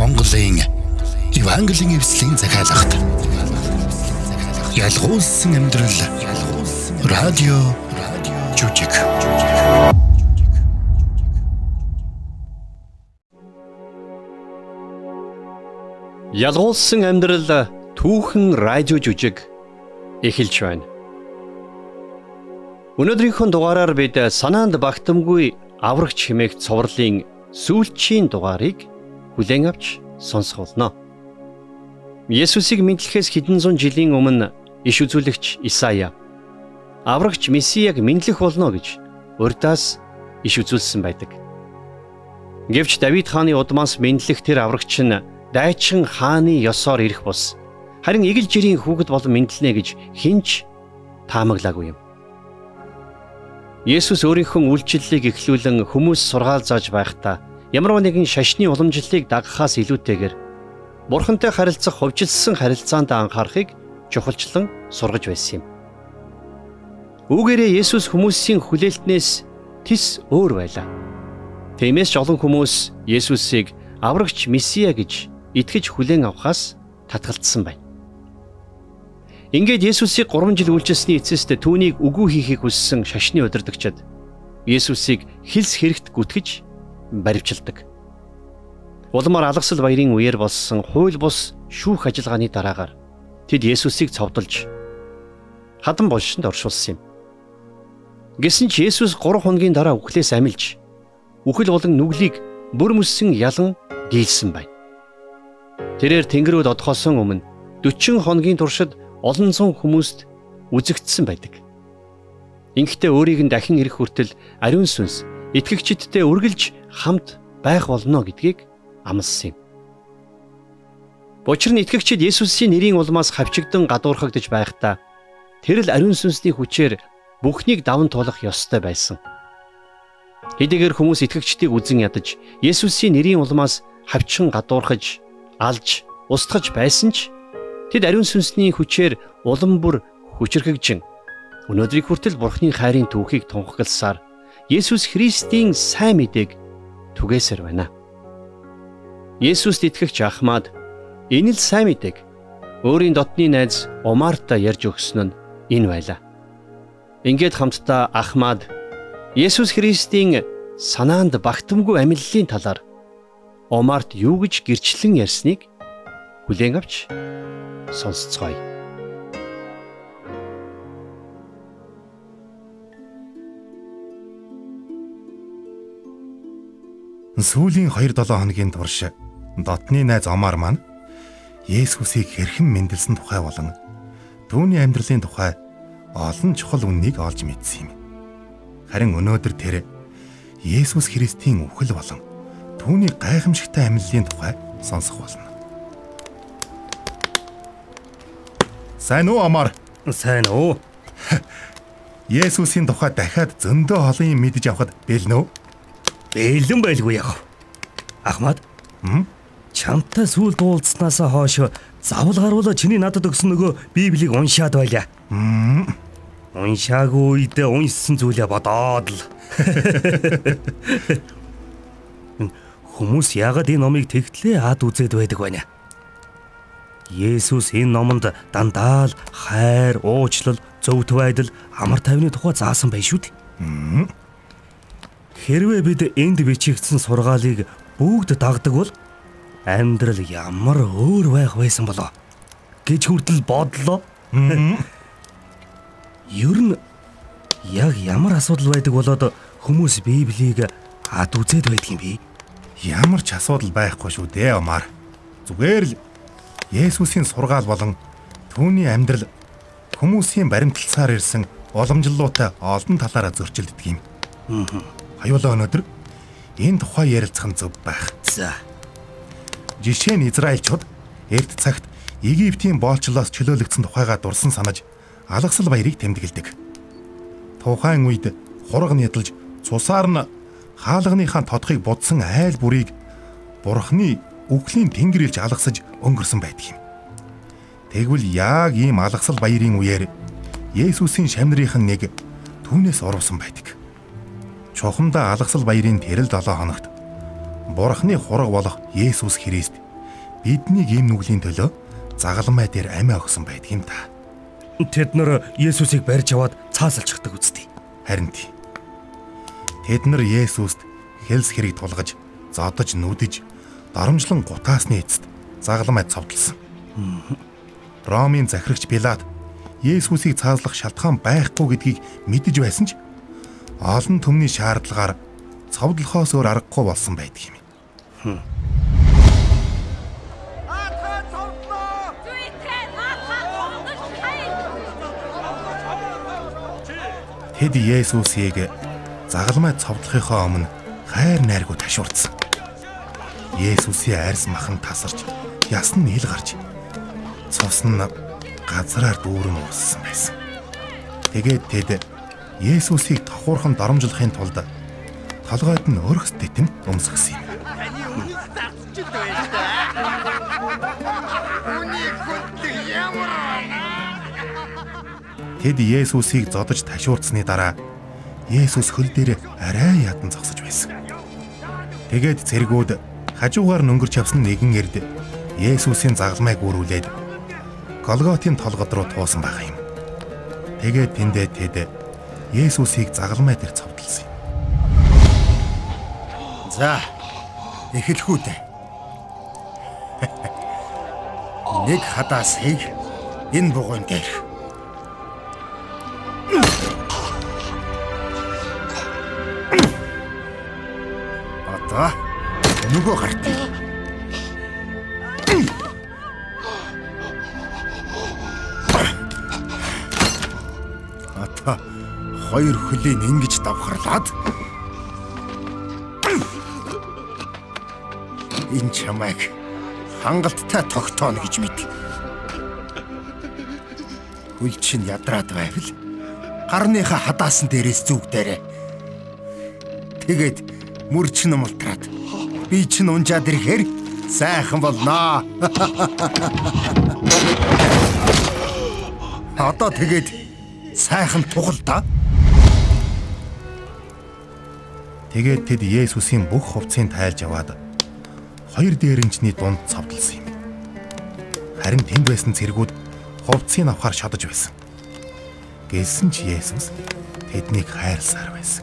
Монголын Евангелийн эвслийн захиалгад ялгуулсан амьдрал. Радио жүжиг Ялгуулсан амьдрал түүхэн радио жүжиг эхэлж байна. Өнөөдрийнхөө дугаараар бид санаанд багтамгүй аврагч хэмээх цоврлын сүүлчийн дугаарыг хүлээн авч сонсох болно. Есүсийг мэдлэхээс хэдэн зуун жилийн өмнө иш үзүүлэгч Исая аврагч Месияг мэдлэх болно гэж урдаас иш үзүүлсэн байдаг. Гэвч Давид хааны удмаас мэдлэх тэр аврагч нь дайчин хааны ёсоор ирэх бус харин игэл жирийн хүүхэд болон мэдлэнэ гэж хинч таамаглаагүй юм. Есүс өөрийнхөө үйлчлэлийг эхлүүлэн хүмүүс сургаал зааж байхдаа ямар нэгэн шашны уламжлалыг дагахаас илүүтэйгээр Бурхантай харилцах хувьчилсан харилцаанд анхаарахыг чухалчлан сургаж байсан юм. Үүгээрээ Есүс хүмүүсийн хүлээлтнээс тис өөр байлаа. Тиймээс ч олон хүмүүс Есүсийг аврагч Месиа гэж итгэж хүлээн авахаас татгалцсан байна. Ингээд Есүсийг 3 жил үйлчилсэний эцэст түүнийг үгүй хийхийг хүссэн шашны удирдагчид Есүсийг хилс хэрэгт гүтгэж баривчилдаг. Улмаар алгасал баярын үеэр болсон хууль бус шүүх ажиллагааны дараагаар тэд Есүсийг цовдолж хадан болшинд оршуулсан юм. Гэсэн ч Есүс 3 хоногийн дараа үхлээс амилж үхэл болон нүглийг бүр мөссөн ялан дийлсэн байна. Тэрээр Тэнгэрүүд одохосон өмнө 40 хоногийн туршид олон зуун хүмүүст үзэгдсэн байдаг. Ингэхдээ өөрийг нь дахин ирэх хүртэл ариун сүнс итгэгчидтэй үргэлж хамт байх болно гэдгийг амласан юм. Учир нь итгэгчид Есүсийн нэрийн улмаас хавчигдан гадуурхагдж байхдаа тэр л ариун сүнсний хүчээр бүхнийг даван туулах ёстой байсан. Хэдийгээр хүмүүс итгэгчдийг үзен ядаж Есүсийн нэрийн улмаас хавчин гадуурхаж, алж, устгаж байсан ч Тэд ариун сүнсний хүчээр улам бүр хүчрхэгжин өнөөдрийг хүртэл Бурхны хайрын түүхийг тунхагласаар Есүс Христийн сайн мэдээг түгээсээр байна. Есүст итгэгч Ахмад энэ л сайн мэдээг өөрийн дотны найз Омарта ярьж өгсөн нь энэ байлаа. Ингээд хамтдаа Ахмад Есүс Христийн санаанд багтамгүй амиллалын талаар Омарт юу гэж гэрчлэн ярьсныг хүлээн авч сонсцгоё. Сүүлийн 2-7 хоногийн турш дотны найз Омар маань Есүсийг хэрхэн мэндэлсэн тухай болон түүний амьдралын тухай олон чухал үннийг олж мэдсэн юм. Харин өнөөдөр тэр Есүс Христийн үхэл болон түүний гайхамшигтай амьллын тухай сонсох болно. Сайн уу Амар? Сайн уу? Есүсийн тухай дахиад зөндөө олон юм мэдэж авахд бэлнэ үү? Бэлэн байлгүй яах. Ахмад. Хм? Чамтай сүүл дуулцснаас хойш завл гаруула чиний надад өгсөн нөгөө Библийг уншаад байлаа. Хм. Уншаагүй үедээ уншсан зүйлээ бодоод л. Хүмүүс яагаад энэ номыг тэгтлээ ад үзээд байдаг байна? Есүс энэ номонд дандаа л хайр, уучлал, зөвхт байдал, амар тайвны тухай заасан байх шүү дээ. Хэрвээ бид энд бичигдсэн сургаалыг бүгд дагдаг бол амьдрал ямар өөр байх байсан болоо гэж хүртэл бодлоо. Ер нь яг ямар асуудал байдаг болоод хүмүүс Библийг ад үзээд байдаг юм бэ? Ямар ч асуудал байхгүй шүү дээ, Омар. Зүгээр л Есүсийн сургаал болон түүний амьдрал хүмүүсийн баримтлалсаар ирсэн уламжлалуутай олон талаараа зөрчилддөг юм. Хоёулаа өнөөдөр энэ тухай ярилцах нь зөв байх. За. Жишээ нь Израильчууд эрт цагт Египтийн боолчлоос чөлөөлөгдсөн тухайгаа дурсан санаж алгасал баярыг тэмдэглэдэг. Тухайн үед хураг нядалж цусаар нь хаалганыхаа тодхыг будсан айл бүрийг бурхны үхлийн тэнгэр илж алгасаж өнгөрсөн байдаг юм. Тэгвэл яг ийм алгасал баярын үеэр Есүсийн шамнырийнхан нэг түүнээс урвсан байдаг. Чухамдаа алгасал баярын тэрэл 7 хоногт Бурхны хураг болох Есүс Христ бидний ийм нүглийн төлөө загалмай дээр амиа өгсөн байдаг юм та. Тэд нар Есүсийг барьж аваад цаасалчихдаг үстэй. Харин тий. Тэд нар Есүст хэлс хэрэг тулгаж, зодож, нүдэж, дарамжлан гутаасны эцэст загалмай цовдлсон. Ромын захирагч Пилат Есүсийг цааслах шалтгаан байхгүй гэдгийг мэдэж байсан ч олон түмний шаардлагаар цовдлохоос өөр аргагүй болсон байдаг юм. Тэд Есүсийг загалмай цовдлохынхоо өмнө хайр найргуу ташуурдсан. Есүсийн арьс махан тасарч ясн ил гарч цус нь газраар дүүрэн ууссан байсан. Тэгээд тэд Есүсийг тохуурхан доромжлохын тулд толгойд нь өргөс титэм өмсгсөн юм. Тэд Есүсийг зодож ташуурцсны дараа Есүс хөл дээр арай ядан зогсож байсан. Тэгээд цэргүүд хажуугаар нөнгөрч явсан нэгэн эрд Есүсийн загалмайг үрүүлээд Голготын толгод руу туусан байгаа юм. Тэгээд тэндээ тэд Есүсийг загалмай дээр цовдлсон юм. За, эхлэх үү дээ. Нэг хадаасыг энэ бугуун дээр Одоо нөгөө гарт. Одоо хоёр хөлийг ингэж давхарлаад энэ чамайг хангалттай тогтооно гэж мэд. Хөл чинь ядраад байвал гарныхаа хадаасан дээрээс зүгдээрээ. Тэгээд мөр чинь умалтраад би чинь унжаад ирэхээр сайхан болноо. Одоо тэгээд сайхан тугал да. Тэгээд тэд Есүсийн бүх хувцсыг тайлж аваад хоёр дээрэнчний дунд цовдлсон юм. Харин тэнд байсан цэргүүд хувцсыг авахар шодож байсан. Гэсэн ч Есүс тэднийг хайрласаар байсан.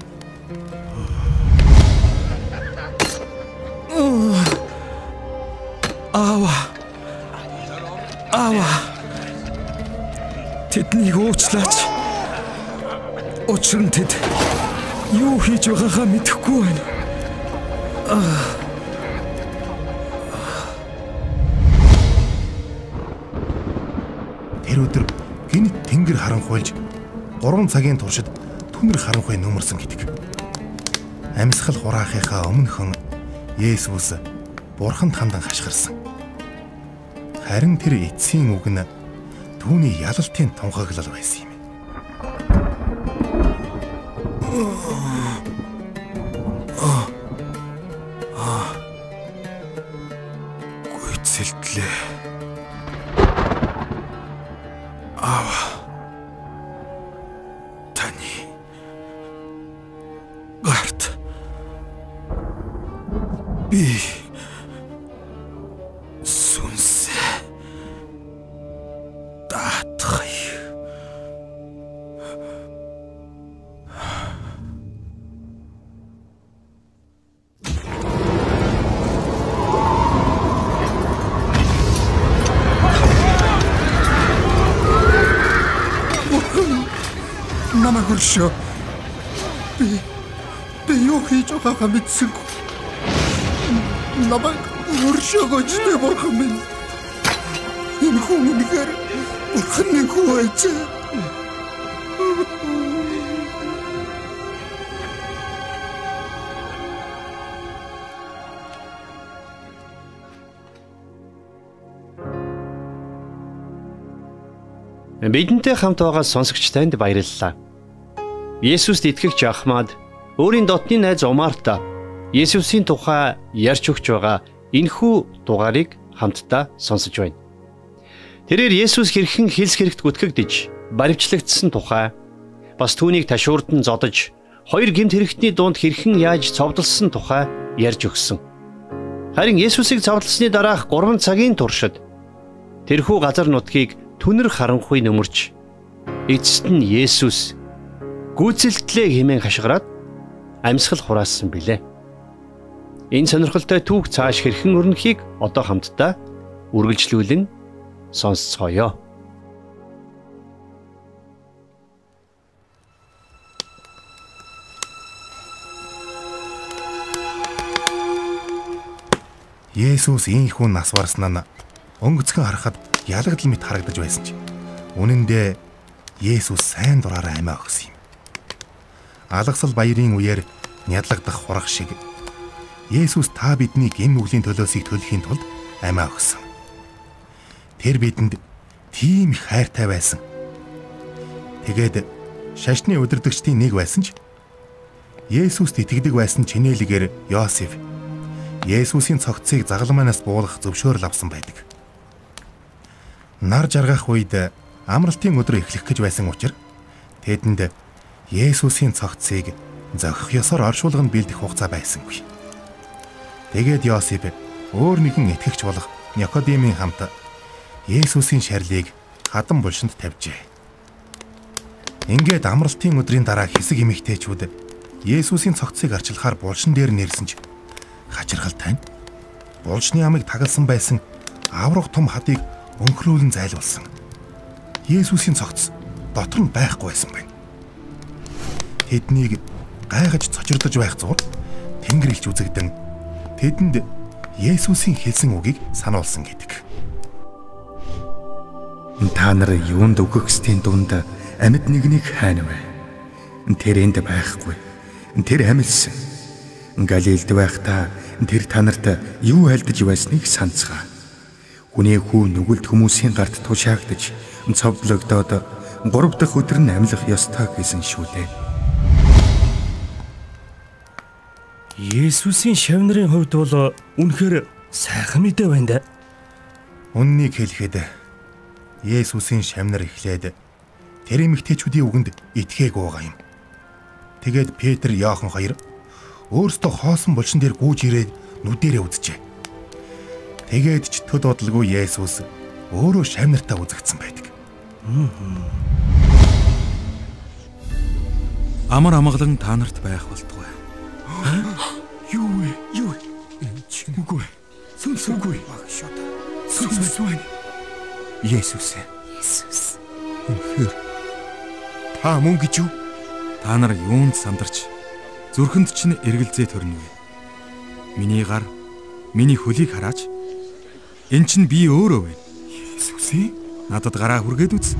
Аава. Аава. Тэднийг уучлаач. Учир нь тэд юу хийж байгаагаа мэдэхгүй байна. Тэр өдөр гинт тэнгэр харанхуйлж 3 цагийн туршид түнэр харанхуй нүмерсэн гэдэг. Амьсгал хураахынхаа өмнөхөн Есүс бурханд хандан хашгирсан. Харин тэр эцсийн үг нь түүний ялалтын тунхаглал байсан юм. Гүйцэлтлээ. Хөршөө. Би би юу хийж байгаагаа мэдсэнгүй. Намайг хөршөөгөөч дээ бурхан минь. Энэ хүн үнэхээр бурханы хүү байж. Бидэнтэй хамт байгаа сонсогч танд баярлалаа. Есүст итгэгч Ахмад өөрийн дотны найз Умарта Есүсийн тухай ярьж өгч байгаа энэхүү дугаарыг хамтдаа сонсож байна. Тэрээр Есүс хэрхэн хэлс хэрэгт гүтгэгдэж баривчлагдсан тухай бас түүнийг ташуурдан зодож хоёр гимт хэрэгтний дунд хэрхэн яаж цовдлсон тухай ярьж өгсөн. Харин Есүсийг цавлсны дараах 3 цагийн туршид тэрхүү газар нутгийг түнэр харанхуй нөмөрч эцэст нь Есүс гүйцэлтлээ хэмээн хашгираад амьсгал хураасан билээ. Энэ сонирхолтой түүх цааш хэрхэн өрнөхийг одоо хамтдаа үргэлжлүүлэн сонсцгоё. Есүс ийхүү нас барснаа өнгөцгөн харахад ялагдал мэт харагдаж байсан ч үнэн дээр Есүс сайн дураараа амиа өгсөн юм. Алгасал баярын үеэр нядлагдах хурах шиг Есүс та бидний гин нүглийн төлөөсийг төлөхийн тулд амиа өгсөн. Тэр бидэнд тийм их хайртай байсан. Тэгээд шашны удирдагчдын нэг байсан ч Есүст итгэдэг байсан чинээлгээр Йосеф Есүсийн цогцыг загалмаанаас буулгах зөвшөөрөл авсан байдаг. Нар жаргах үед амралтын өдөр эхлэх гэж байсан учраас тэдэнд Есүсийн цогцыг зохих ёсоор оршуулганд бэлдэх хугацаа байсангүй. Тэгээд Йосип өөр нэгэн итгэгч болох Никодимын хамт Есүсийн шарлыг хадан булшинд тавьжээ. Ингээд амралтын өдрийн дараа хэсэг эмэгтэйчүүд Есүсийн цогцыг арчилахаар булшин дээр нэрсэн ч хачирхалтай нь булшны ямыг тагалсан байсан аврах том хадыг өнхрүүлэн зайлуулсан. Есүсийн цогц дотор нь байхгүй байсан байна. Тэднийг гайхаж цочирдож байх зур Тэнгэр илч үзэгдэн тэдэнд Есүсийн хэлсэн үгийг сануулсан гэдэг. Та нар юунд өгөхсдийн дунд амьд нэгнийг хайна вэ? Тэр энд байхгүй. Тэр амилсан Галилд байхдаа тэр танарт юу альдж байсныг санацгаа. Хүний хүү нүгэлт хүмүүсийн гарт тушаагдж цовдлогдоод 3 дахь өдөр нь амьлах ёстой гэсэн шүү дээ. Есүсийн шавнарын хувьд бол үнэхээр сайхан мэдээ байна да. Үннийг хэлэхэд Есүсийн шавнар эхлээд тэр эмэгтэйчүүдийн үгэнд итгээг уугаа юм. Тэгээд Петр, Иохан хоёр өөрсдөө хоосон булшин дээр гүйж ирээд нүдэрээ үзжээ. Тэгээд ч төд бодлого Есүс өөрөө шавнартаа үзэгдсэн байдаг. Амар амгалан та нарт байх болтугай. Юу вэ? Юу? Үгүй. Сүнс үгүй. Сүнс байна. Есүс. Есүс. Үнэхээр та мөн гэж юу? Та нар юунд сандарч зүрхэнд чинь эргэлзээ төрнө вэ? Миний гар, миний хөлийг хараач. Эн чинь би өөрөө байна. Есүсийн Надад гараа хүргээд үз.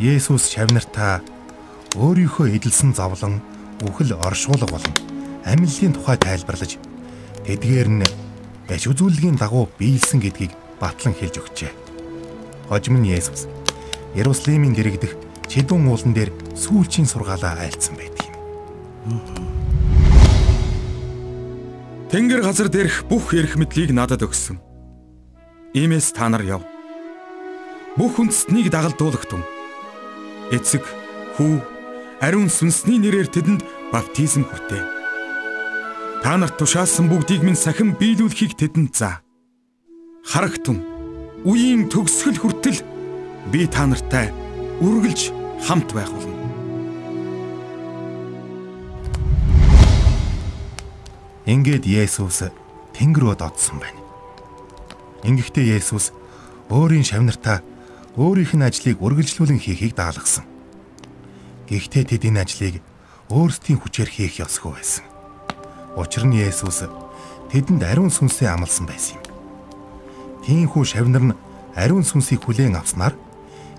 Есүс шавнартаа өөрийнхөө эдэлсэн зовлон, үхэл оршуулга болон амьллын тухай тайлбарлаж тэдгээр нь яш үзүүлгийн дагуу биелсэн гэдгийг батлан хэлж өгчээ. Хожим нь Есүс Иерусалимийн дэрэгдэх Чидүүн уулан дээр сүүлчийн сургаалаа айлцсан байдаг юм. Тэнгэр газар дээрх бүх эрх мэдлийг надад өгсөн. Иймээс та нар яв. Бүх үндэстнийг дагалдуулагтун. Эцэг, хүү, ариун сүнсний нэрээр тэдэнд баптизм хүртээ. Та нарт тушаасан бүгдийг минь сахин биелүүлэхийг тэдэнд заа. Харагтун, үеийн төгсгөл хүртэл би та нартай үргэлж хамт байх болно. Ингээд Есүс тэнгэр рүү додсон байна. Ингэхдээ Есүс өөрийн шавнартаа өөрийнх нь ажлыг үргэлжлүүлэн хийхийг даалгасан. Гэхдээ тэд энэ ажлыг өөрсдийн хүчээр хийх ёсгүй байсан. Учир нь Есүс тэдэнд ариун сүнсээ амласан байсан юм. Тиймхүү шавнар нь ариун сүнсийг хүлээн авснаар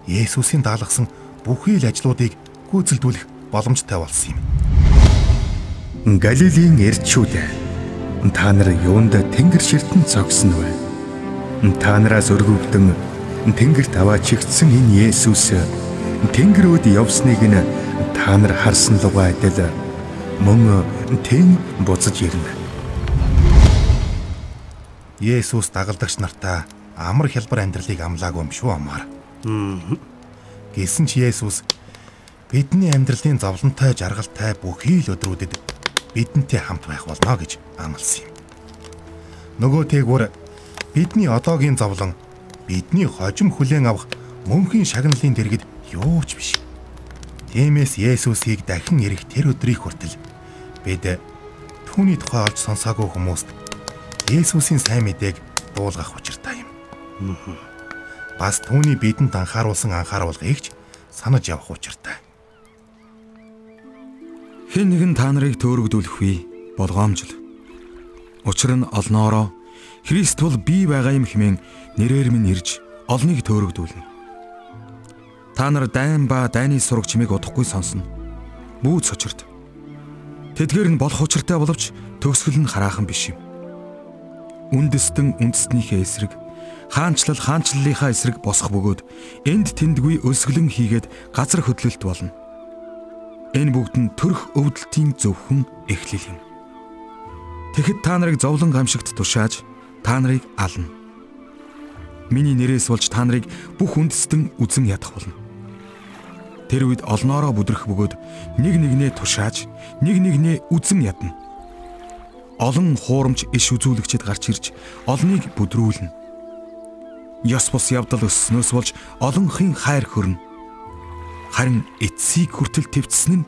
Есүсийн даалгасан бүхий л ажлуудыг гүйцэлдүүлэх боломжтой болсон юм. Галилийн эрчүүд та нар юунд тэнгэр ширтэн цогсон вэ? Та нараас өргөвдөн тэнгэрт аваа чигтсэн энэ Есүс тэнгэрүүд явсныг нь та нар харсан лугай адил мөн тэн буцаж ирнэ. Есүс дагалдагч нартаа амар хялбар амьдралыг амлаагүй юм шүү амаар. Гэсэн ч Есүс бидний амьдралын зовлонтой жаргалтай бүхий л өдрүүдэд бидэнтэй хамт байх болно гэж амласан юм. Нөгөө тээгүүр бидний одоогийн зовлон бидний хожим хүлээн авах мөнхийн шагналын дэргэд юу ч биш. Тиймээс Есүсийг дахин ирэх тэр өдрийг хүртэл бид түүний тухай олж сонсоогүй хүмүүст Есүсийн сайн мэдээг дуулгах учиртай юм. Бас түүний бидэнд анхааруулсан анхааруулгыг ч санаж явах учиртай. Хэн нэгэн та нарыг төөрөгдүүлэх вэ? Болгоомжл. Учир нь олноороо Христ бол би байгаа юм хэмээн нэрээр минь ирж олныг төөрөгдүүлнэ. Та нар дайн ба дайны сураг чимээг удахгүй сонсно. Бүүц учирт. Тэдгээр нь болох учиртай боловч төгсгөл нь хараахан биш юм. Үндэстэн үндэстнийхээ эсрэг хаанчлал хаанчлалынхаа эсрэг босох бөгөөд энд тэндгүй өсгөлэн хийгээд газар хөдлөлт болно. Энэ бүгд нь төрх өвдөлтийн зөвхөн эхлэл юм. Тэгэхэд та нарыг зовлон гамшигт тушааж та нарыг ална. Миний нэрээс болж та нарыг бүх үндэстэн үзэн ядах болно. Тэр үед олноороо бүдрэх бөгөөд нэг нэгнээ тушааж, нэг нэгнээ үзэн ядна. Олон хуурамч иш үзүүлэгчэд гарч ирж олныг бүдрүүлнэ. Ёс бус явдал өсснөөс болж олонхын хайр хөрнө. Харин эцсийг хүртэл твцсэн нь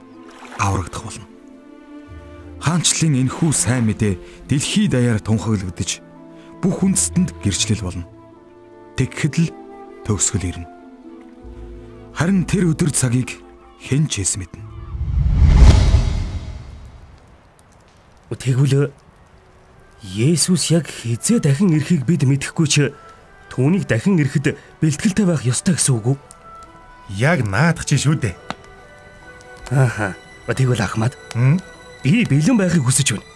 аврагдах болно. Хаанчлалын энхүү сайн мэдээ дэлхий даяар тунхаглагдж бүх үндэстэнд гэрчлэл болно. Тэгэхэд л төгсгөл ирнэ. Харин тэр өдөр цагийг хэн ч хэс мэднэ. Тэгвэл Есүс яг хизээ дахин ирэхийг бид мэдэхгүй ч түүнийг дахин ирэхэд бэлтгэлтэй байх ёстой гэсэн үг үү? Яг наадах чинь шүү дээ. Ааха. Тэгвэл Ахмад. Би бэлэн байхыг хүсэж байна.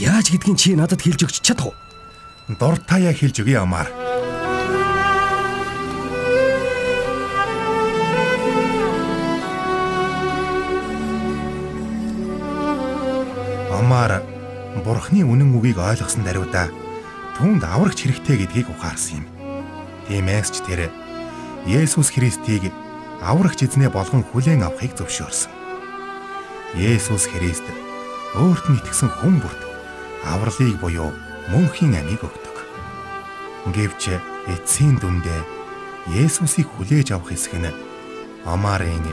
Яаж гэдгийг чи надад хэлж өгч чадах уу? Дуртаяа хэлж өгье амаар. Бурхны үнэн үгийг ойлгосон даруйда түүнд аврагч хэрэгтэй гэдгийг ухаарсан юм. Тиймээс ч тэр Есүс Христийг аврагч эзнээ болгон хүлээн авахыг зөвшөөрсөн. Есүс Христ өөрт нь итгэсэн хүн бүрт авралыг буюу мөнхийн амийг өгдөг. Гэвч эцсийн дүндээ Есүсийг хүлээж авах хэсэг нь Амарын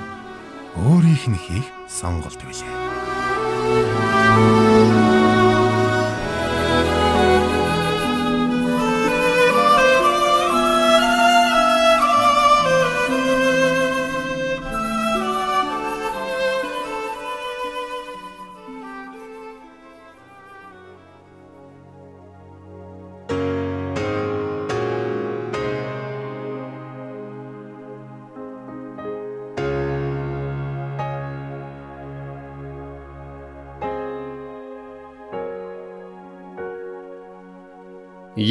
өөрийнх нь хийх сонголт билээ.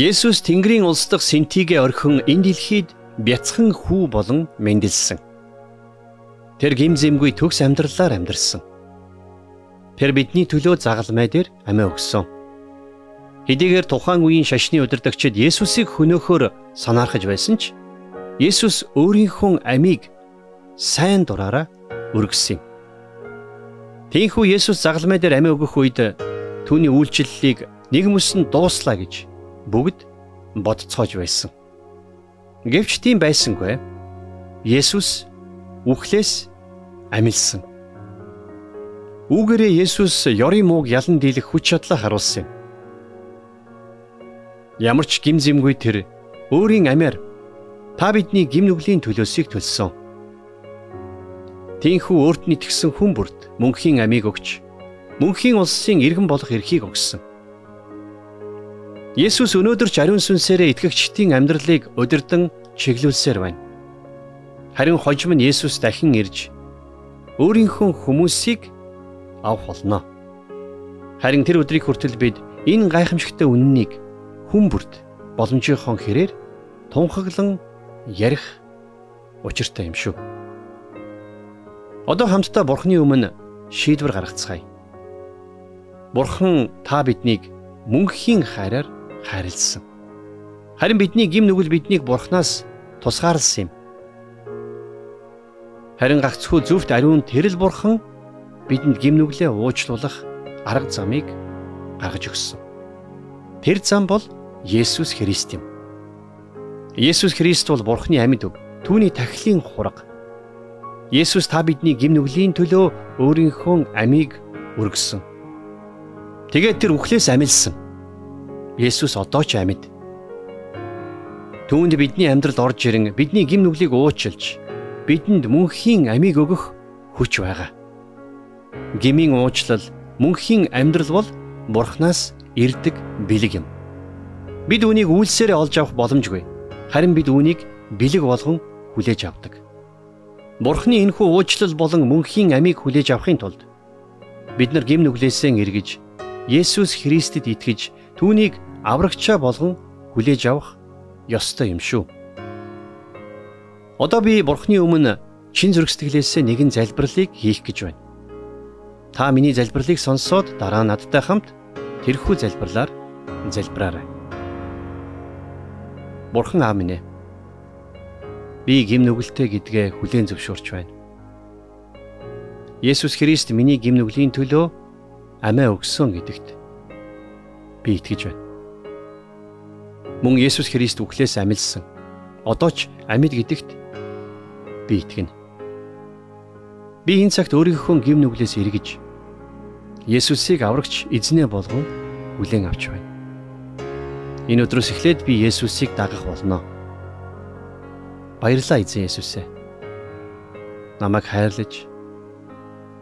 Есүс Тэнгэрийн улс дахь сэнтигээ орхин энэ дэлхийд бяцхан хүү болон мэндэлсэн. Тэр гимзэмгүй төгс амьдралаар амьдарсан. Тэр бидний төлөө загалмай дээр амиа өгсөн. Хэдийгээр тухайн үеийн шашны удирдагчид Есүсийг хөнөөхөөр санаархаж байсан ч Есүс өөрийнхөө амийг сайн дураараа өргөсөн юм. Тийхүү Есүс загалмай дээр амиа өгөх үед түүний үйлчлэлийг нэг мөсөн дууслаа гэж бүгд бодцоож байсан. Гэвч тийм байсангүй. Есүс үхлээс амилсан. Үүгээрээ Есүс ёрийн мууг ялан дийлэх хүч чадлаа харуулсан юм. Ямар ч гим зэмгүй тэр өөрийн амиар та бидний гим нүглийн төлөөсийг төлсөн. Тинхүү өөрт нь итгэсэн хүн бүрт мөнхийн амийг өгч мөнхийн улсын иргэн болох эрхийг өгсөн. Есүс өнөөдөр ч ариун сүнсээрээ итгэгчдийн амьдралыг удирдан чиглүүлсээр байна. Харин хожим нь Есүс дахин ирж өөрийнхөө хүмүүсийг авах болно. Харин тэр өдрийг хүртэл бид энэ гайхамшигтай үннийг хүн бүрт боломжийнхоо хэрээр тунхаглан ярих учиртай юм шүү. Одоо хамтдаа Бурхны өмнө шийдвэр гаргацгаая. Бурхан та биднийг мөнхийн хайраар хайрлсан. Харин бидний гим нүгэл биднийг бурхнаас тусгаарлсан юм. Харин гагцхүү зөвхт ариун тэрл бурхан бидэнд гим нүглээ уучлуулах арга замыг гаргаж өгсөн. Тэр зам бол Есүс Христ юм. Есүс Христ бол Бурхны амьд үг, түүний тахилын хураг. Есүс та бидний гим нүглийн төлөө өөрийнхөө амийг өргөсөн. Тэгээд тэр үхлээс амилсан. Есүс одоо ч амьд. Түүнд бидний амьдралд орж ирэн бидний гим нүглийг уучлж бидэнд мөнхийн амийг өгөх хүч байгаа. Гмийн уучлал мөнхийн амьдрал бол Бурханаас ирдэг бэлэг юм. Бид үүнийг үйлсээрээ олж авах боломжгүй. Харин бид үүнийг бэлэг болгон хүлээж авдаг. Бурхны энхүү уучлал болон мөнхийн амийг хүлээж авахын тулд бид нар гим нүглээсээ эргэж Есүс Христэд итгэж түүнийг аврагчаа болгон хүлээж авах ёстой юм шүү. Одоо би Бурхны өмнө шин зүрх сэтгэлээсээ нэгэн залбирлыг хийх гэж байна. Та миний залбирлыг сонсоод дараа надтай хамт тэрхүү залбирлаар залбираарай. Бурхан аав минь ээ би гим нүгэлтэй гэдгээ хүлээн зөвшөөрч байна. Есүс Христ миний гим нүглийн төлөө амиа өгсөн гэдэгт би итгэж байна. Мөн Есүс Христ үхлээс амилсан. Одоо ч амьд гэдэгт би итгэнэ. Би энэ цагт өөрийнхөө гим нүглээс эргэж Есүсийг аврагч эзнээ болгон хүлээн авч байна. Энэ өдрөөс эхлээд би Есүсийг дагах болно. Баярлалаа эзэн Есүсээ. Намайг хайрлаж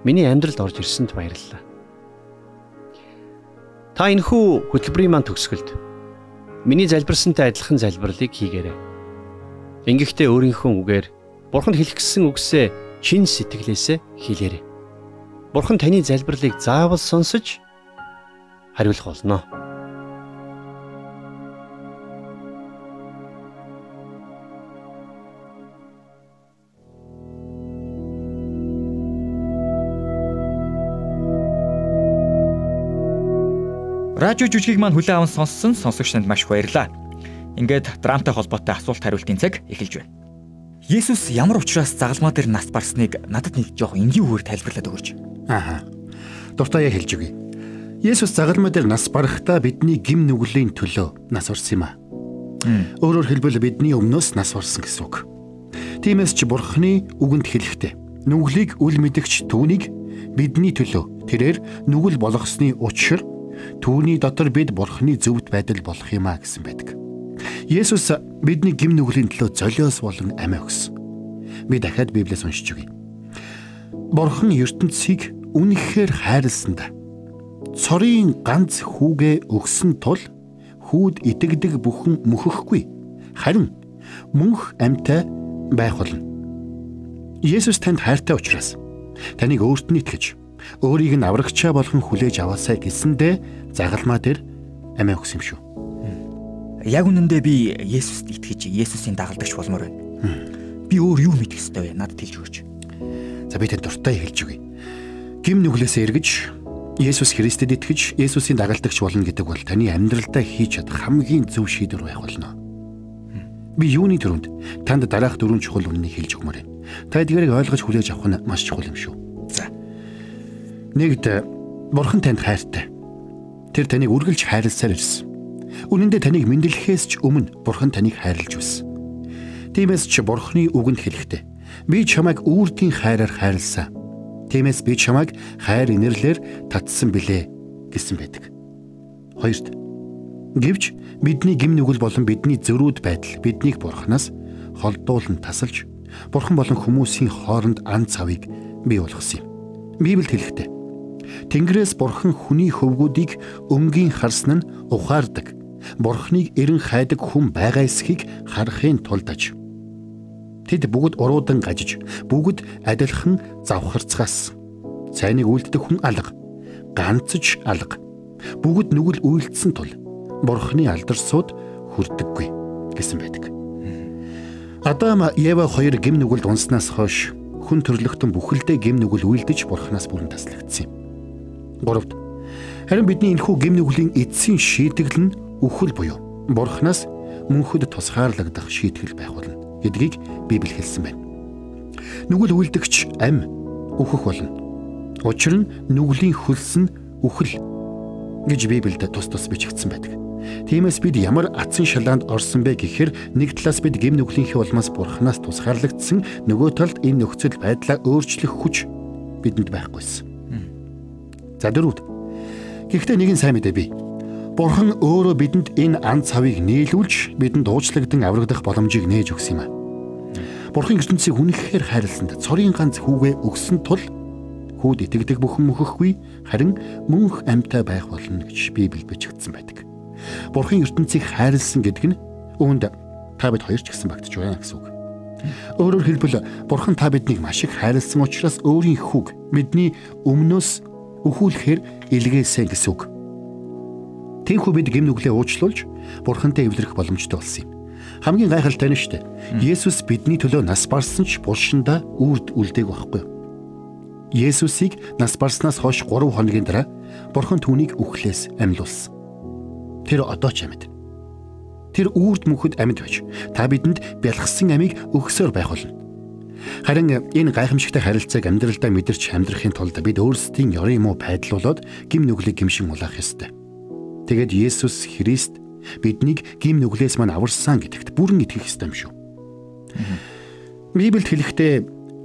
миний амьдралд орж ирсэнд баярлалаа. Та энэхүү хөтөлбөрийн маань төгсгөлд миний залбирсантай адилхан залбирлыг хийгээрэй. Ингэхдээ өөрийнхөө үгээр Бурханд хэлэх гэсэн үгсээ чин сэтгэлээсээ хэлээрэй. Бурхан таны залбирлыг заавал сонсож хариулах болно. Радио жүжигийг маань хүлээн аван сонссон сонсогч танд маш баярлалаа. Ингээд драмтай холбоотой асуулт хариултын цаг эхэлж байна. Есүс ямар учраас загалмаа дээр нас барсныг надад нэг жоох энгийн үгээр тайлбарлаад өгөөч. Ааха. Дуртай яг хэлж өгье. Есүс загалмаа дээр нас барахдаа бидний гим нүглийн төлөө нас орсон юм аа. Өөрөөр хэлбэл бидний өмнөөс нас орсон гэсэн үг. Тиймээс ч Бурхны үгэнд хэлэхдээ нүглийг үл мэдгч түүнийг бидний төлөө тэрээр нүгэл болгосны учир Түүний дотор бид Бурхны зөвхт байдал болох юмаа гэсэн байдаг. Есүс бидний гим нүглийн төлөө золиос болон амиа өгсөн. Би дахиад Библиэс уншиж өгье. Бурхан ертөнцийг үнэхээр хайрласанда цорын ганц хүүгээ өгсөн тул хүүд итгэдэг бүхэн мөхөхгүй харин мөнх амьтай байх болно. Есүс танд хайртай учраас таныг өөрт нь итгэж өөрийг нь аврагчаа болгон хүлээж аваасай гэсэндэ загалмаа дээр амиа өгсөн юм шүү. Яг үнэндээ би Есүст итгэж Есүсийн дагалдагч болмоор байна. Би өөр юу мэдэх ёстой вэ? Надад хэлж өгөөч. За би танд дуртай хэлж өгье. Гим нүглээсээ эргэж Есүс Христэд итгэж Есүсийн дагалдагч болно гэдэг бол таны амьдралдаа хийж чадах хамгийн зөв шийдвэр байх болно. Би юуны төрөнд танд дараах дөрвөн чухал үннийг хэлж өгмөр байна. Та эдгээрийг ойлгож хүлээж авах нь маш чухал юм шүү. Нэгд бурхан танд хайртай. Тэр таныг үргэлж хайрласаар ирсэн. Үнэн дээр таныг мэдлэхээс ч өмнө бурхан таныг хайрлаж байсан. Тиймээс ч бурханы үгэнд хэлэхдээ би чамайг үрдийн хайраар хайрласан. Тиймээс би чамайг хайр инэрлэр татсан билээ гэсэн байдаг. Хоёрт Гэвч бидний гим нүгэл болон бидний зөрүүд байдал биднийг бурхнаас холдуулан тасалж бурхан болон хүмүүсийн хооронд ан цавыг бий болгосон юм. Библиэд хэлэхдээ Тэнгэрээс бурхан хүний хөвгүүдийг өнгийн харсан нь ухаардаг. Бурханыг эрен хайдаг хүн байгаа эсхийг харахын тулд аж. Тэд бүгд уруудан гажиж, бүгд адилхан завхарцгаас. Цайныг үлддэг хүн алга, ганцж алга. Бүгд нүгэл үйлдсэн тул бурхны алдарсууд хүрдэггүй гэсэн байдаг. Адам Ева хоёр гим нүгэлд унснаас хойш хүн төрлөختөн бүхэлдээ гим нүгэл үйлдэж бурхнаас бүрэн таслагдсан юм. 3-д Харин бидний энэхүү гим нүглийн эцсийн шийтгэл нь үхэл буюу Бурханаас мөнхөд тусгаарлагдах шийтгэл байх болно гэдгийг Библи хэлсэн байна. Нүгэл үлдэгч ам үхэх болно. Учир нь нүглийн хөлс нь үхэл гэж Библиэд тус тус бичигдсэн байдаг. Тиймээс бид ямар атсан шалаанд орсон бэ гэхээр нэг талаас бид гим нүглийнхээ улмаас бурхнаас тусгаарлагдсан нөгөө талд энэ нөхцөл байдлаа өөрчлөх хүч бидэнд байхгүйсэн. За дөрөвд. Гэхдээ нэгэн сайн мэдээ бий. Бурхан өөрөө бидэнд энэ ан цавыг нийлүүлж бидэнд уучлагдсан аврагдах боломжийг нээж өгсөн юм а. Бурхан ертөнцийг үнэхээр хайрласанд цорын ганц хүүгээ өгсөн тул хүүд итгэдэг бүхэн мөхөхгүй харин мөнх амьтаа байх болно гэж Библиэд бичигдсэн байдаг. Бурхан ертөнцийг хайрлсан гэдэг нь үүнд та бид хоёр ч гэсэн багтж байна гэсэн үг. Өөрөөр хэлбэл Бурхан та биднийг маш их хайрлсан учраас өөрийн хүүг бидний өмнөөс өхүүлэхээр илгээсэн гэсэн үг. Тэнхүү бид гим нүглээ уучлуулж Бурхантай эвлэрэх боломжтой болсон юм. Хамгийн гайхалтай нь шүү дээ. Есүс бидний төлөө нас барсан ч булшинда үрд үлдээг байхгүй юу? Есүсийг нас барснаас хойш 3 хоногийн дараа Бурхан түүнийг үхлээс амьлуулсан. Тэр одоо ч амьд. Тэр үрд мөхөд амьд байж та бидэнд бялхсан амийг өгсөөр байх болно. Харин энэ гайхамшигтай харилцааг амьдралдаа мэдэрч амьдрахын тулд бид өөрсдийн ёрын муу байдлуулад гим нүглийг гимшин улаах ёстой. Тэгэд Есүс Христ биднийг гим нүглээс мань аварсан гэдэгт бүрэн итгэх ёстой юм шүү. Библиэд хэлэхдээ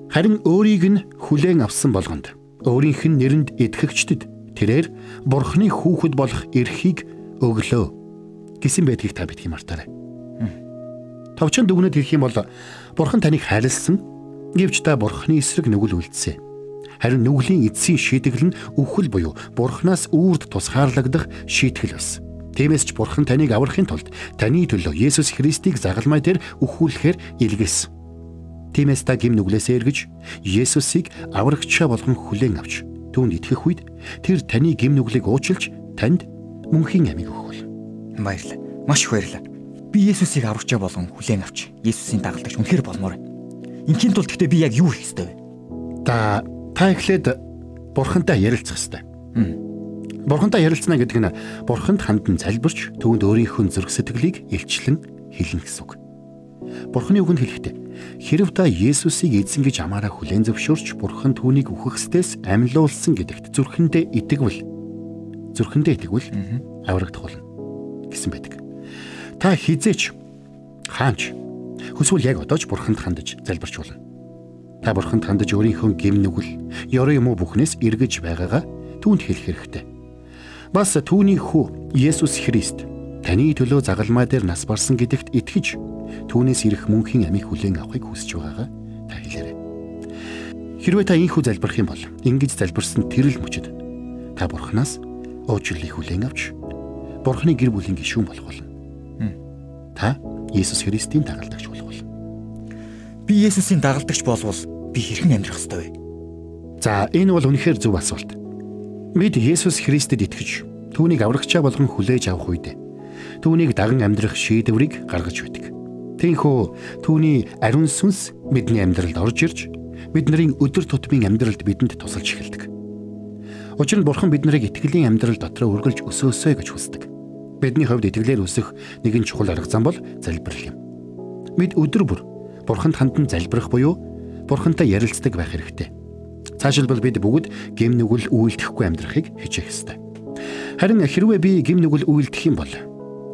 Харин өөрийг нь хүлээн авсан болгонд өөрийнх нь нэрэнд итгэгчдэд тэрээр бурхны хүүхэд болох эрхийг өглөө гэсэн байдгийг та бидгий мартаарай. Товчон дүгнэд хэлэх юм бол бурхан таныг хайрлсан гэвч та бурхны эсрэг нүгэл үлдсэн. Харин нүглийн эцсийн шийтгэл нь үхэл буюу бурхнаас үрд тусгаарлагдах шийтгэл байсан. Тиймээс ч бурхан таныг аврахын тулд таны төлөө Есүс Христийг загалмай дээр үхүүлэхээр илгээсэн. Тиймээс та гим нүглээсээ эргэж Есүсийг аврагчаа болгон хүлээн авч түүнд итгэх үед тэр таны гим нүглийг уучилж танд мөнхийн амийг өгөх бол. Баярлалаа. Маш их баярлалаа. Би Есүсийг аврагчаа болгон хүлээн авч Есүсийн дагалдагч үнэхээр болмоор байна. Инхийн тулд гэхдээ би яг юу хийх ёстой вэ? Та та эхлээд бурхантай ярилцах ёстой. Бурхантай ярилцна гэдэг нь бурханд хандан залбирч түүнд өөрийнхөө зүрх сэтгэлийг илчлэн хэлнэ гэсэн үг. Бурханы үгэнд хэлэхдээ хэрв та Есүсийг эзэн гэж амаараа хүлээн зөвшөөрч Бурхан түүнийг үхэхстээс амьлуулсан гэдэгт зүрхэндээ итгэвэл зүрхэндээ итгэвэл аврагдах болно гэсэн байдаг. Та хизээч хаанч хүсвэл яг одоо ч Бурханд хандаж залбирч болно. Та Бурханд хандаж өөрийнхөө гим нүгэл, ёроо юм уу бүхнээс эргэж байгаагаа түүнд хэлэх хэрэгтэй. Бас түүний хүү Есүс Христ таны төлөө загалмай дээр нас барсан гэдэгт итгэж түүнээс ирэх мөнхийн амийг хүлээн авахыг хүсэж байгаагаа та хэлээрэй. Хэрвээ та ийхүү залбирх юм бол ингэж залбирсан тэрл мөчөд та бурхнаас уучлалыг хүлээн авч бурхны гэр бүлийн гишүүн болох болно. Та Есүс Христийн дагалдагч. Би Есүсийн дагалдагч болвол би хэрхэн амьдрах ёстой вэ? За энэ бол үнэхээр зөв асуулт. Бид Есүс Христэд итгэж түүнийг аврагчаа болгон хүлээж авах үед түүнийг даган амьдрах шийдвэрийг гаргаж байдаг. Тийхүү түүний ариун сүнс бидний амьдралд орж ирж бидний өдөр тутмын амьдралд бидэнд тусалж эхэлдэг. Учир нь Бурхан биднийг итгэлийн амьдрал дотроо үргэлж өсөөсэй гэж хүсдэг. Бидний хувьд итгэлээр өсөх нэгэн чухал арга зам бол залбирал юм. Бид өдөр бүр Бурханд хандан залбирах буюу Бурхантай ярилцдаг байх хэрэгтэй. Цаашилбал бид бүгд гим нүгэл үйлдэхгүй амьдрахыг хичээх ёстой. Харин хэрвээ би гим нүгэл үйлдэх юм бол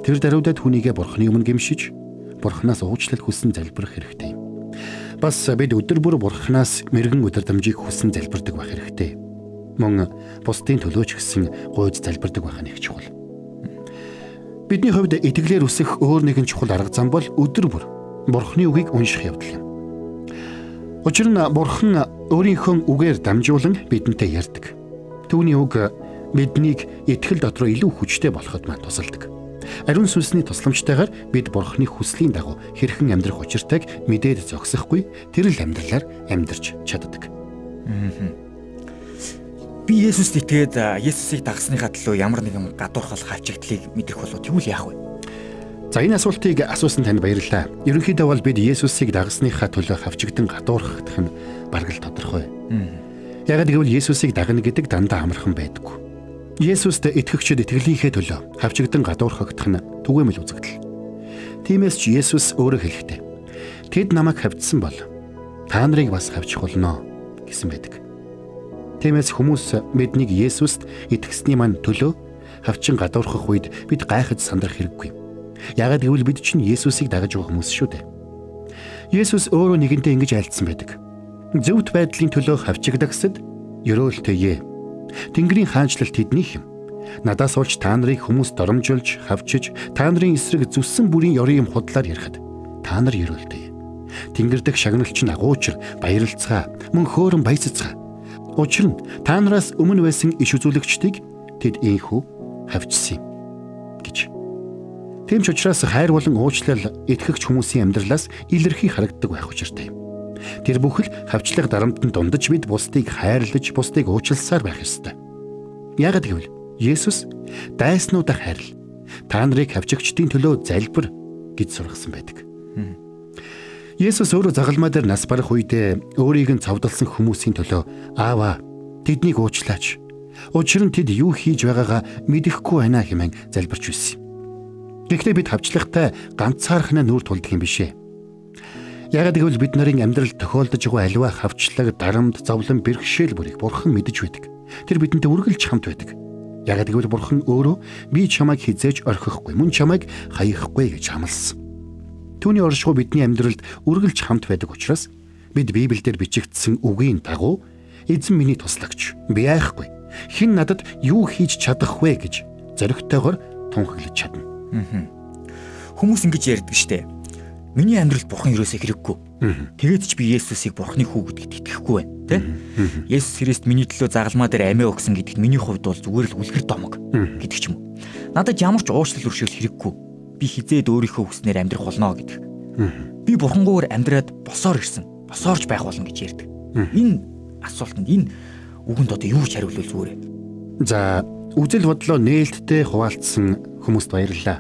тэр даруйдаа түүнийгээ Бурханы өмнө гимшиж Бурханаас уучлал хүссэн залбирах хэрэгтэй юм. Бас бид өдөр бүр Бурханаас мэрэгэн өдөрдамжийг хүссэн залбирдаг байх хэрэгтэй. Мөн бусдын төлөөч гэсэн гуйж залбирдаг байх нь их чухал. Бидний хувьд итгэлээр үсэх өөр нэгэн чухал арга зам бол өдөр бүр Бурханы үгийг унших явдал юм. Учир нь Бурхан өөрийнхөө үгээр дамжуулан бидэнтэй ярьдаг. Түүний үг биднийг итгэл дотроо илүү хүчтэй болоход маань тусалдаг. Ариун сүнсний тусламжтайгаар бид Бурхны хүслийн дагуу хэрхэн амьдрах учиртайг мэдээд зогсохгүй тэр л амьдралаар амьдарч чаддаг. Би Есүст итгээд Есүсийг дагсныхаа төлөө ямар нэгэн гадуурхал хавчигдлыг мэдэх болоод юу л яах вэ? За энэ асуултыг асуусан танд баярлалаа. Ерөнхийдөө бол бид Есүсийг дагсныхаа төлөө хавчигдан гадуурхах нь бараг л тодорхой. Яг гэвэл Есүсийг дагна гэдэг дандаа амархан байдаггүй. Есүст итгэгчид итгэлийнхээ төлөө хавчигдан гадуурхагдах нь түгээмэл үзэгдэл. Тиймээс ч Есүс өөрөө хэлэхдээ Тэд намайг хавцсан бол та нарыг бас хавчих болно гэсэн байдаг. Тиймээс хүмүүс биднийг Есүст итгэсний мань төлөө хавчин гадуурхах үед бид гайхаж сандрах хэрэггүй. Яагаад гэвэл бид чинь Есүсийг дагаж байгаа хүмүүс шүү дээ. Есүс өөрөө нэгэнтээ ингэж айлдсан байдаг. Зөвхт байдлын төлөө хавчигдагсад ёроолтэйе. Тэнгэрийн хаанчлал тэднийх юм. Надаас уулж та нарыг хүмүүс доромжилж, хавчиж, та нарын эсрэг зүссэн бүрийн ёрын юм худлаар ярихад та нар ёроолтэйе. Тэнгэр дэх шагналч нь агуучр баярлцгаа, мөн хөөрөн баяццгаа. Учир нь та нараас өмнө байсан иш үзүүлэгчдийг тэд ийхүү хавчсан юм гэж. Тэм ч учраас хайр болон уучлал итгэгч хүмүүсийн амьдралаас илэрхий харагддаг байх учиртай юм. Тэр бүхэл хавчлах дарамтанд дундаж бид бусдыг хайрлаж, бусдыг уучлсаар байх ёстой. Яагад гэвэл Есүс дайснуудаа хайрл. Та нарыг хавчигчдын төлөө залбир гэж сургасан байдаг. Есүс өөрөө загалмай дээр нас барах үедээ өөрийг нь цовдлсон хүмүүсийн төлөө аава тэднийг уучлаач. Учир нь тэд юу хийж байгаагаа мэдэхгүй байна хэмээн залбирч байсан юм. Гэхдээ бид хавчлагтай ганцаархнаа нүүр тулдаг юм бишээ. Ягаад гэвэл бид нарын амьдралд тохиолдож байгаа аливаа хавчлаг, дарамт, зовлон, бэрхшээл бүрийг Бурхан мэдэж байдаг. Тэр бидэнтэй үргэлж хамт байдаг. Ягаад гэвэл Бурхан өөрөө би чамайг хизээж орхихгүй, мөн чамайг хаяхгүй гэж хамласан. Түүний оршихуй бидний амьдралд үргэлж хамт байдаг учраас бид Библиэлд бичигдсэн үгийн дагуу эзэн миний туслагч, би айхгүй. Хэн надад юу хийж чадах вэ гэж зоригтойгоор тунхаглаж чадна. Хүмүүс ингэж ярьдаг штэ. Миний амьдралд бурхан юусоо хэрэггүй. Тэгээд ч би Есүсийг бурханы хүү гэдэгт итгэхгүй байна, тэ? Есүс Христ миний төлөө загалмаа дээр амиа өгсөн гэдэгт миний хувьд бол зүгээр л үлгэр домог гэдэг ч юм уу. Надад ямар ч уучлал өршөөл хэрэггүй. Би хизээд өөрийнхөө хүснээр амьдрах болно гэдэг. Би бурхангуугаар амьдраад босоор ирсэн. Босоорч байх болно гэж ярьдаг. Энэ асуултанд энэ үгэнд одоо юу ч хариулвал зүгээрээ. За, үзэл бодлоо нээлттэй хуваалцсан хүмүүст баярлалаа.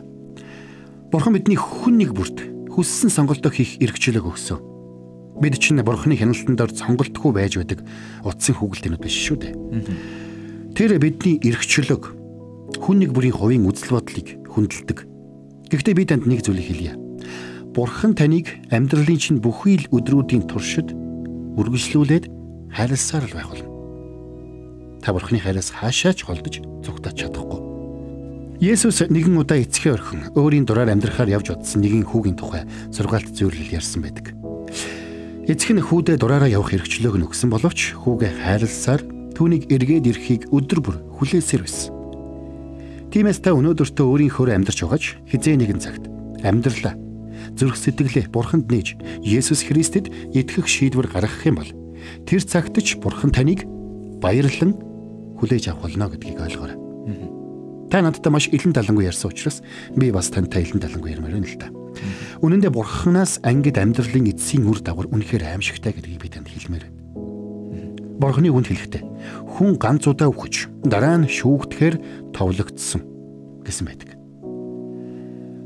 Бурхан бидний хүн нэг бүрт хүссэн сонголтоо хийх эрхчлэг өгсөн. Бид чинь Бурханы хяналтанд ор сонголтгүй байж байдаг утсан хүүгэлтэнүүд биш шүү дээ. Тэр бидний эрхчлөг хүн нэг бүрийн хувийн үзэл бодлыг хүндэлдэг. Гэхдээ би танд нэг зүйлийг хэлье. Бурхан таныг амьдралын чинь бүхий л өдрүүдийн туршид үргэлжлүүлээд хайрласаар л байх болно та бурхны хайраас хаашаач холдож зүгтаж чадахгүй. Есүс нэгэн удаа эцгээ орхин өөрийн дураар амьдрахаар явж удсан нэгэн хүүгийн тухай сургаалт зөвлөл ярьсан байдаг. Эцэг нь хүүдээ дураараа явах хэрэгчлөөг нь өгсөн боловч хүүгээ хайрласаар түүнийг эргээд ирэхийг өдөр бүр хүлээсээр байсан. Тиймээс та өнөөдөртөө өөрийнхөө амьдарч байгаач хизээ нэгэн цагт амьдралаа зүрх сэтгэлээ бурханд нээж Есүс Христэд итгэх шийдвэр гаргах юм бол тэр цагт ч бурхан таныг баярлан хүлээж авах болно гэдгийг ойлгоорой. Та надтай маш илэн талангүй ярьсан учраас би бас тантай илэн талангүй ярмаар байна л да. Үнэн дээр бурханаас ангид амьдралын эцсийн үр дагавар үнэхээр аимшигтай гэдгийг би танд хэлмээр байна. Бурханы үгэнд хэлэхдээ хүн ганц удаа үхэж дараа нь шүүгдэхээр товлогдсон гэсэн байдаг.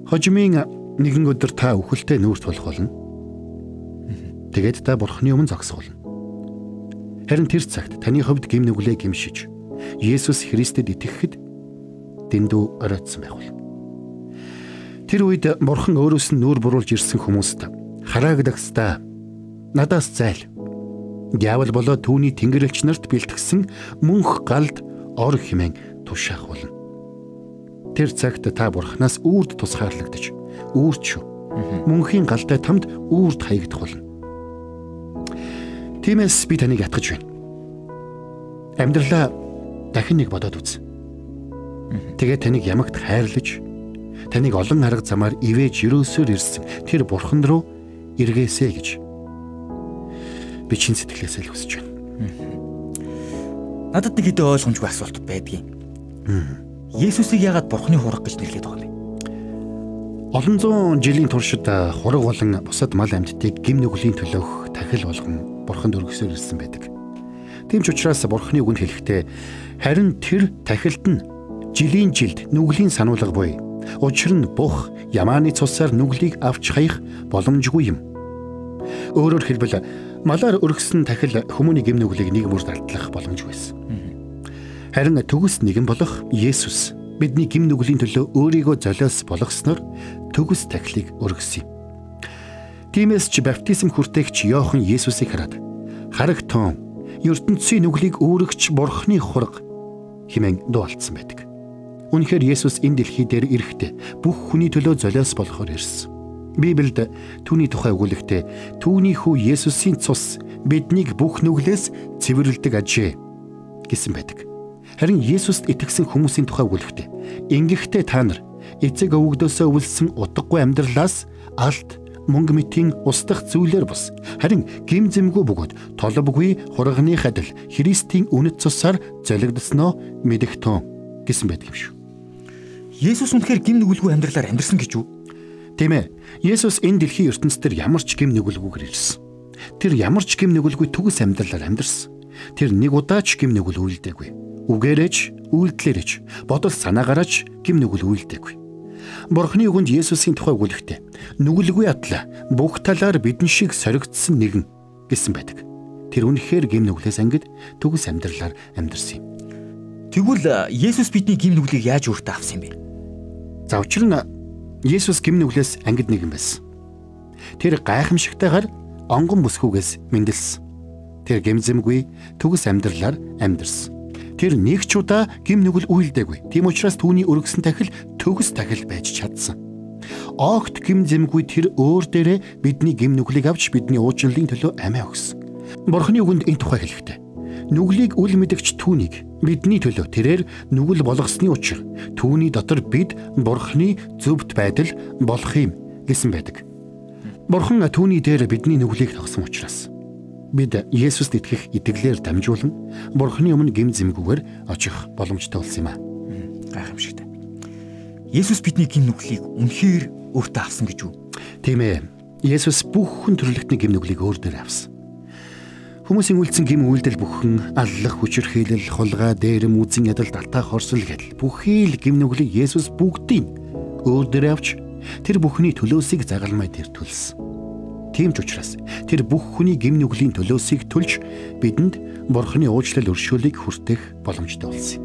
Хожимын нэгэн өдөр та үхэлтэй нүүрт болох болно. Тэгээд та бурханы өмнө зогсох болно. Харин тэр цагт таны хувьд гим нүглээ гимшиж Есүс Христэд итгэхэд дэндүү оройтсон байх бол. Тэр үед Бурхан өөрөөс нь нүүр буруулж ирсэн хүмүүст хараагдагстаа надаас зайл. Диавол болоо түүний тэнгэрлэгч нарт бэлтгэсэн мөнх галд ор химэн тушаах болно. Тэр цагт та Бурханаас үрд тусгаарлагдаж үрч мөнхийн галтай тамд үрд хаягдах болно. Тиймээс би таныг ятгах байна. Амьдралаа дахин нэг бодоод үз. Тэгээд таныг ямагт хайрлаж таныг олон арга замаар ивэж өрөөсөөр ирсэн тэр бурхан руу эргээсэй гэж би чин сэтгэлээсээ л хүсэж байна. Надад нэг хэдэн ойлгомжгүй асуулт байдгийн. Есүсийг яагаад бурханы хураг гэж нэрлэдэг байгаа юм? Олон зуун жилийн туршид хураг болон бусад мал амьтдыг гим нүглийн төлөөх тахил болгон бурханд өргөсөөр ирсэн байдаг. Тийм ч учраас бурханы үгэнд хэлэхдээ харин тэр тахилд нь жилийн жилд нүглийн сануулга буй. Учир нь бух ямааны цусаар нүглийг авч хаях боломжгүй юм. Өөрөөр хэлбэл малаар өргөсөн тахил хүмүүний гэм нүглийг нэг мөр далдлах боломжгүйсэн. Харин төгс нэгэн болох Есүс бидний гэм нүглийн төлөө өөрийгөө золиос болгосноор төгс тахилыг өргөсөн юм. Тиймээс ч баптизм хүртээгч Йохан Есүсийг хараад харагтун ертөнцийн нүглийг үүрэгч бурхны хураг хэмээн дуулсан байдаг. Үнэхээр Есүс энэ дэлхий дээр ирэхдээ бүх хүний төлөө золиос болохоор ирсэн. Библиэд түүний тухай өгүүлэхдээ түүний хүү Есүсийн цус биднийг бүх нүглээс цэвэрлдэг ажээ гэсэн байдаг. Харин Есүст итгэсэн хүмүүсийн тухай өгүүлэхдээ ингэхдээ та нар эцэг өвгдөөсөө өвлсөн утгагүй амьдралаас алт мөнгө мэтийн устдах зүйлээр бус харин гим зэмгүй бөгөөд толбгүй хурганы хадил Христийн үнэт цусаар золигдсноо мэдэгтэн гэсэн байдаг юм шүү. Есүс үнэхээр гим нүгэлгүй амьдралаар амьдрсан гэж үү? Тийм ээ. Есүс энэ дэлхийн ертөнцийн ямар ч гим нүгэлгүйгээр ирсэн. Тэр ямар ч гим нүгэлгүй төгс амьдралаар амьдарсан. Тэр нэг удаа ч гим нүгэл үйлдээгүй. Үгээрэж, үйлдэлээрэж, бодол санаагаараач гим нүгэл үйлдээгүй. Бурхны үгэнд Есүсийн тухай өгүүлэхдээ нүгэлгүй атла бүх талаар бидэн шиг соригдсон нэгэн гэсэн байдаг. Тэр үнэхээр гим нүглээс ангид төгс амьдралаар амьдарсан юм. Тэгвэл Есүс бидний гим нүглийг яаж өөртөө авсан юм бэ? За учир нь Есүс гим нүглээс ангид нэгэн байсан. Тэр гайхамшигтайгаар онгон бүсгүйгээс мэндэлсэн. Тэр гимзэмгүй төгс амьдралаар амьдарсан. Тэр нэг ч удаа гим нүгэл үйлдээгүй. Тийм учраас түүний өргөсөн тахил төгс тахил байж чадсан. Огт гимзэмгүй тэр өөр дээрээ бидний гим нүглийг авч бидний уучлалын төлөө амиа өгсөн. Бурхны үгэнд энэ тухай хэлэхдээ нүглийг үл мэдгч түүнийг бидний төлөө тэрээр нүгэл болгосны учир түүний дотор бид бурхны зөвхт байдал болох юм гэсэн байдаг. Бурхан түүний дээр бидний нүглийг тогсон учраас бид Есүст итгэх итгэлээр дамжуулан Бурхны өмнө гим зэмгүүгээр очих боломжтой болсон юм аа. Гайхамшигтай. Есүс бидний гим нүглийг үнэхээр өөртөө авсан гэж үү? Тийм ээ. Есүс бүх хүн төрлөختний гим нүглийг өөр дээр авсан. Хүмүүсийн үйлцэн гим үйлдэл бүхэн аллах хүчирхийлэл, хулгай, дээрэм, үзэн ядал, далтаа, хорсол гэл бүхий л гим нүглийг Есүс бүгдийг өөр дээр авч тэр бүхний төлөөсийг загалмай дээр төлсөн. Тийм ч учраас тэр бүх хүний гим нүглийн төлөөсийг төлж бидэнд Бурхны уучлал өршөөлийг хүртэх боломжтой болсон.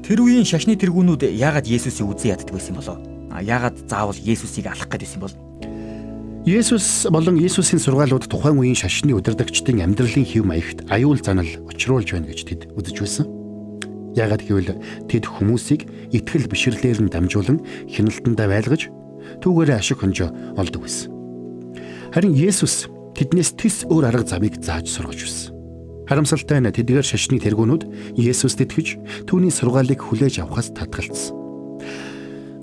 Тэр үеийн шашны тэргүүнүүд яагаад Есүсийг үзэн яддаг байсан болоо? Яагаад заавал Есүсийг алах гэсэн бол? Есүс болон Есүсийн сургаалууд тухайн үеийн шашны удирдагчдын амьдралын хэв маягт аюул занал учруулж байна гэж тэд үзэж байсан. Яагаад гэвэл тэд хүмүүсийг итгэл бишрлэр нь дамжуулан хяналтандаа байлгаж түүгээрээ ашиг хонжоо олдог байсан. Харин Есүс тэднээс тис өөр арга замыг зааж сургаж байсан. Харамсалтай нь тэдгээр шашны тэргүүнүүд Есүст итгэж түүний сургаалыг хүлээж авахаас татгалцсан.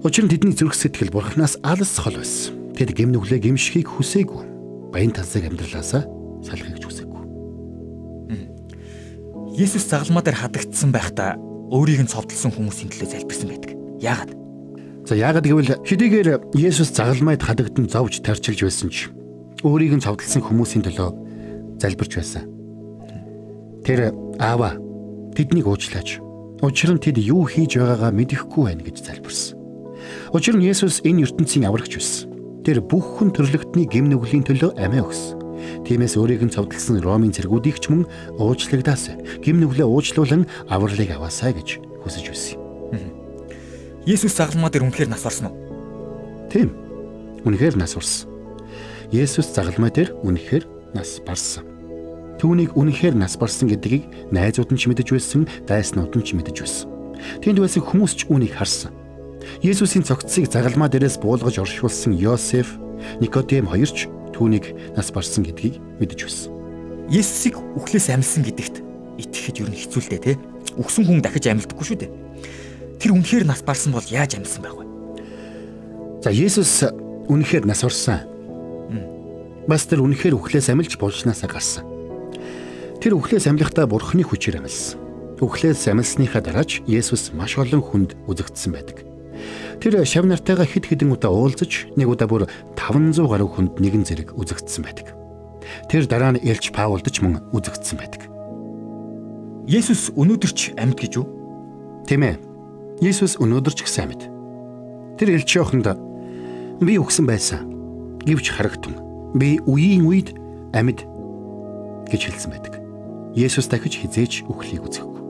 Учир нь тэдний зүрх сэтгэл бурхнаас алс хол байсан. Тэд гимнүглээ гимшихийг хүсээгүй. Баян тансаг амьдралаасаа салахыг ч хүсээгүй. Есүс загалмаа дээр хадагдсан байхдаа өөрийг нь цовдлсон хүмүүсийн төлөө залбирсан байдаг. Яагаад? За яагаад гэвэл хэдийгээр Есүс загалмайд хадагдан зовж тарчилж байсан ч өөрийг нь цовдлсон хүмүүсийн төлөө залбирч байсан. Тэр аава тэднийг уучлаач. Учир нь тэд юу хийж байгаагаа мэдэхгүй байна гэж залбирсан. Учир нь Есүс энэ ертөнцийн аврагч байсан. Тэр бүх хүн төрлөختний гим нүглийн төлөө амиа өгсөн. Тиймээс өөрийг нь цовдлсон Ромын цэргүүдийг ч мөн уучлагдаас гим нүглээ уучлуулан авралыг аваасаа гэж хүсэж байсан. Есүс загалмаа дээр үнэхээр нас орсон уу? Тийм. Үнэхээр нас орсон. Есүс загалмаа дээр үнэхээр нас барсан. Түүнийг үнэхээр нас барсан гэдгийг найзууд нь ч мэдэж байсан, дайснууд нь ч мэдэж байсан. Тэнд байсан хүмүүс ч үүнийг харсан. Есүсийн цогцсыг загалмаа дээрээс буулгаж оршуулсан Йосеф, Никодем хоёр ч түүнийг нас барсан гэдгийг мэдэж байсан. Есүсийг үхлээс амьсан гэдэгт итгэхэд юу хэцүү л дээ, тэ? Үхсэн хүн дахиж амьддаггүй шүү дээ. Тэр үнэхээр нас барсан бол яаж амьсан байх вэ? За Есүс үнэхээр нас орсон. Бас тэр үнэхээр үхлээс амьлж болжнаасаа гарсан. Тэр үхлээс амьлахдаа бурхны хүчээр амьсан. Үхлээс амьсныхаа дараач Есүс маш олон хүнд үзэгдсэн байдаг. Тэр шав нартайгаа хэд хэдэн удаа уулзаж нэг удаа бүр 500 гаруй хүнд нэгэн зэрэг үзэгдсэн байдаг. Тэр дараа нь Элч Паулд ч мөн үзэгдсэн байдаг. Есүс өнөөдөр ч амьд гэж үү? Тийм ээ. Есүс өнөөдөр ч гэсэн амьд. Тэр Элч охинд би өгсөн байсан. Гэвч харагтун. Би үеийн үед амьд гэж хэлсэн байдаг. Есүс дахиж хизээч үхлийг үзэхгүй.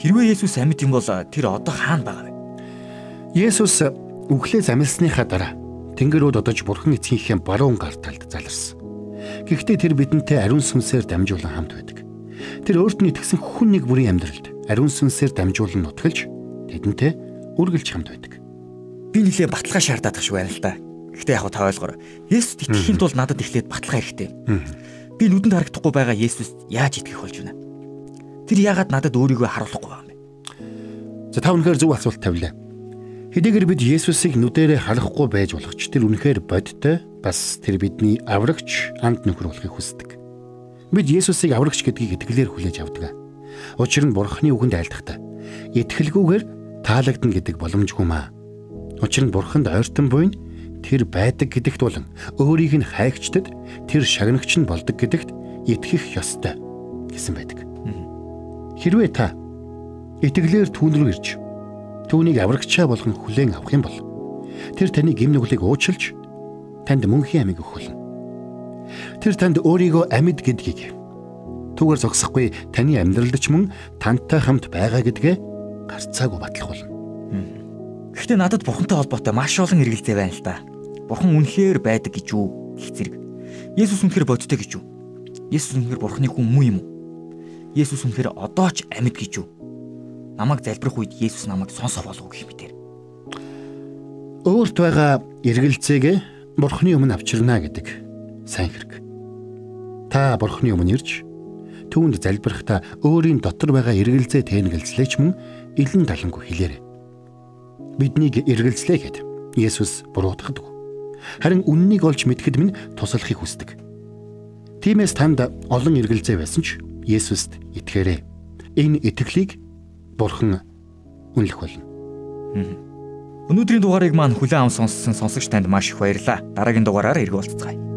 Хэрвээ Есүс амьд юм бол тэр одоо хаана байгаа вэ? Есүс үхлээс амьсныхаа дараа Тэнгэрүүд одож Бурхан эцгийнхээ баруун гар талд заларсан. Гэхдээ тэр бидэнтэй ариун сүнсээр дамжуулан хамт байдаг. Тэр өөрт нь итгэсэн хүн нэг бүрийн амьдралд ариун сүнсээр дамжуулан нутгалж тэдэнтэй үргэлж хамт байдаг. Би нилээ баталгаа шаардаад тах байна л да. Гэхдээ яг та ойлгоор. Есүст итгэхийн тулд надад эхлээд баталгаа хэрэгтэй. Би нүдэнд харагдахгүй байгаа Есүст яаж итгэх болж байна? Тэр яагаад надад өөрийгөө харуулахгүй байгаа юм бэ? За та үнэхээр зөв асуулт тавилаа. Хэдийгээр бид Есүсийг нүдэрээ харахгүй байж болох ч тэр үнэхээр бодтой бас тэр бидний аврагч амт нөхөр болохыг хүсдэг. Бид Есүсийг аврагч гэдгийг итгэлээр хүлээж авдаг. Учир нь Бурхны үгэнд айлдахтаа итгэлгүйгээр таалагдана гэдэг боломжгүй маа. Учир нь Бурханд ойртон буйн тэр байдаг гэдэгт болон өөрийг нь хайгчдад тэр шагнагч нь болдог гэдэгт итгэх ёстой гэсэн байдаг. Хэрвээ та итгэлээр түүн рүү ирж түүнийг аврагчаа болгон хүлээн авах юм бол тэр таны гим нүглийг уучлж танд мөнхийн амийг өгөх болно. Тэр танд өөрийгөө амьд гэдгийг түүгээр зогсохгүй таны амьдралд ч мөн тантай хамт байгаа гэдгээ гарцаагүй батлах болно. Гэхдээ надад бурхантай холбоотой маш олон эргэлзээ байна л да. Бурхан үнэхээр байдаг гэж юу гэх зэрэг. Есүс үнэхээр бодтой гэж юу? Есүс үнэхээр бурханы хүн муу юм уу? Есүс үнэхээр одоо ч амьд гэж юу? намайг залбирх үед Есүс намайг сонсоо болов гэх мэтэр. Өөрт байгаа эргэлзээг Бурхны өмнө авчирна гэдэг сайн хэрэг. Та Бурхны өмнө ирж түүнд залбирахдаа өөрийн дотор байгаа эргэлзээ тэнэгэлзлээч мөн илэн талангүй хэлээрэй. Биднийг эргэлзлээ гэд Есүс буруутгадаг. Харин үннийг олж мэдхэд минь туслахыг хүсдэг. Тиймээс танд олон эргэлзээ байсан ч Есүст итгээрэй. Энэ итгэлийг бурхан үнэлэх болно. Өнөөдрийн дугаарыг маань хүлээн аван сонссон сонсогч танд маш их баярлалаа. Дараагийн дугаараар уулзцгаая.